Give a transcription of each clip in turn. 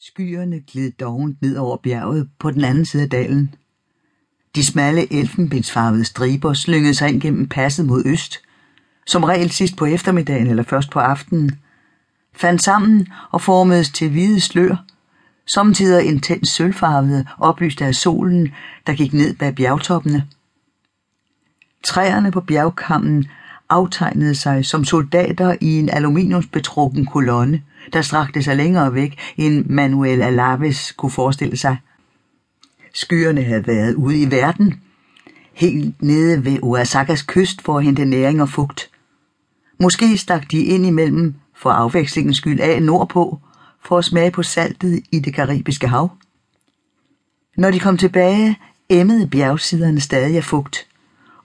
Skyerne gled dovent ned over bjerget på den anden side af dalen. De smalle elfenbensfarvede striber slyngede sig ind gennem passet mod øst, som regel sidst på eftermiddagen eller først på aftenen, fandt sammen og formedes til hvide slør, samtidig intens sølvfarvede, oplyst af solen, der gik ned bag bjergtoppene. Træerne på bjergkammen aftegnede sig som soldater i en aluminiumsbetrukken kolonne, der strakte sig længere væk, end Manuel Alaves kunne forestille sig. Skyerne havde været ude i verden, helt nede ved Oaxacas kyst for at hente næring og fugt. Måske stak de ind imellem for afvekslingens skyld af nordpå, for at smage på saltet i det karibiske hav. Når de kom tilbage, emmede bjergsiderne stadig af fugt,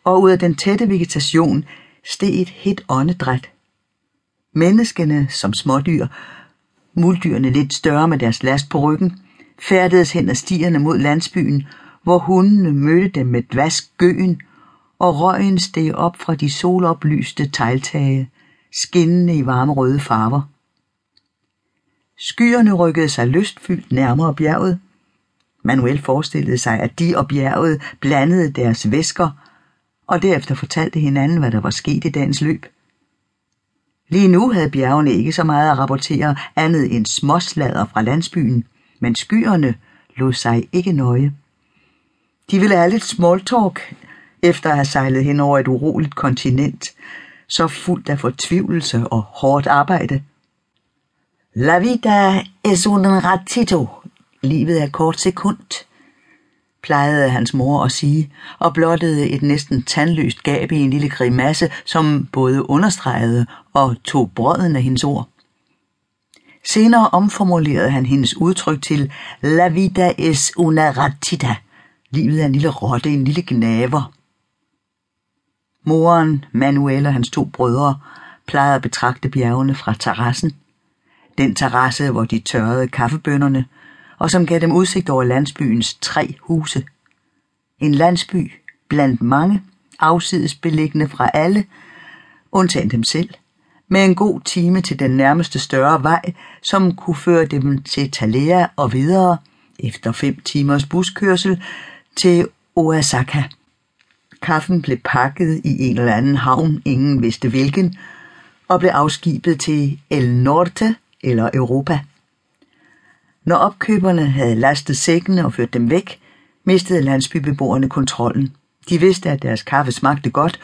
og ud af den tætte vegetation steg et hit åndedræt. Menneskene som smådyr, muldyrene lidt større med deres last på ryggen, færdedes hen ad stierne mod landsbyen, hvor hundene mødte dem med dvask gøen, og røgen steg op fra de soloplyste tegltage, skinnende i varme røde farver. Skyerne rykkede sig lystfyldt nærmere bjerget. Manuel forestillede sig, at de og bjerget blandede deres væsker, og derefter fortalte hinanden, hvad der var sket i dagens løb. Lige nu havde bjergene ikke så meget at rapportere andet end småslader fra landsbyen, men skyerne lod sig ikke nøje. De ville have lidt smalltalk efter at have sejlet hen over et uroligt kontinent, så fuldt af fortvivlelse og hårdt arbejde. La vida es un ratito. Livet er kort sekund, plejede hans mor at sige, og blottede et næsten tandløst gab i en lille grimasse, som både understregede og tog brøden af hendes ord. Senere omformulerede han hendes udtryk til La vida es una ratita. Livet er en lille rotte, en lille gnaver. Moren, Manuel og hans to brødre plejede at betragte bjergene fra terrassen. Den terrasse, hvor de tørrede kaffebønderne, og som gav dem udsigt over landsbyens tre huse. En landsby blandt mange, afsides beliggende fra alle, undtagen dem selv, med en god time til den nærmeste større vej, som kunne føre dem til Talea og videre, efter fem timers buskørsel, til Oaxaca. Kaffen blev pakket i en eller anden havn, ingen vidste hvilken, og blev afskibet til El Norte eller Europa. Når opkøberne havde lastet sækkene og ført dem væk, mistede landsbybeboerne kontrollen. De vidste, at deres kaffe smagte godt,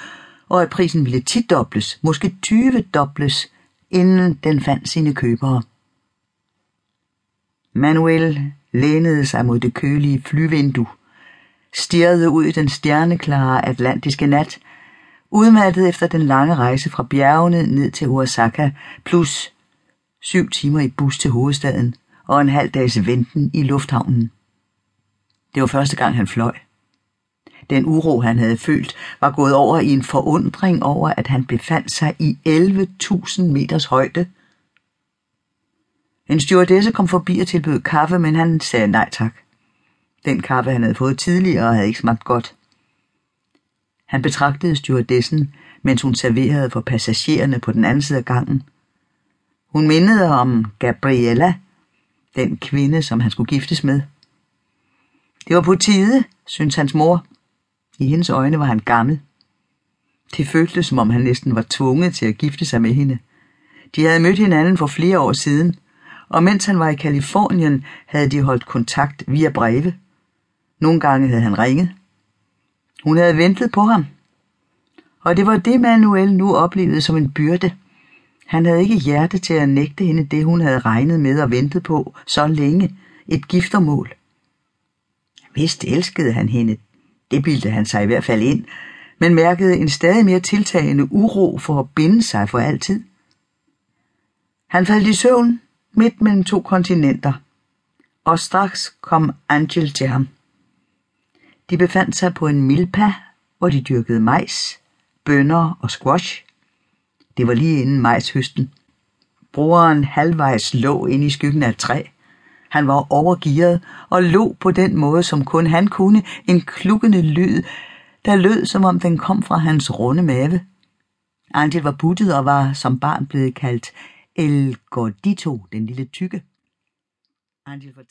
og at prisen ville tidobles, måske 20 dobles, inden den fandt sine købere. Manuel lænede sig mod det kølige flyvindue stirrede ud i den stjerneklare atlantiske nat, udmattet efter den lange rejse fra bjergene ned til Oaxaca, plus syv timer i bus til hovedstaden og en halv dags venten i lufthavnen. Det var første gang, han fløj. Den uro, han havde følt, var gået over i en forundring over, at han befandt sig i 11.000 meters højde. En stewardesse kom forbi og tilbød kaffe, men han sagde nej tak. Den kaffe, han havde fået tidligere, havde ikke smagt godt. Han betragtede stewardessen, mens hun serverede for passagererne på den anden side af gangen. Hun mindede om Gabriella, den kvinde, som han skulle giftes med. Det var på tide, syntes hans mor. I hendes øjne var han gammel. Det føltes, som om han næsten var tvunget til at gifte sig med hende. De havde mødt hinanden for flere år siden, og mens han var i Kalifornien, havde de holdt kontakt via breve. Nogle gange havde han ringet. Hun havde ventet på ham. Og det var det, Manuel nu oplevede som en byrde. Han havde ikke hjerte til at nægte hende det, hun havde regnet med og ventet på så længe. Et giftermål. Vist elskede han hende. Det bildte han sig i hvert fald ind, men mærkede en stadig mere tiltagende uro for at binde sig for altid. Han faldt i søvn midt mellem to kontinenter, og straks kom Angel til ham. De befandt sig på en milpa, hvor de dyrkede majs, bønner og squash. Det var lige inden majshøsten. Broren halvvejs lå inde i skyggen af et træ. Han var overgearet og lå på den måde, som kun han kunne, en klukkende lyd, der lød, som om den kom fra hans runde mave. Angel var buttet og var som barn blevet kaldt El Gordito, den lille tykke. Angel fortalte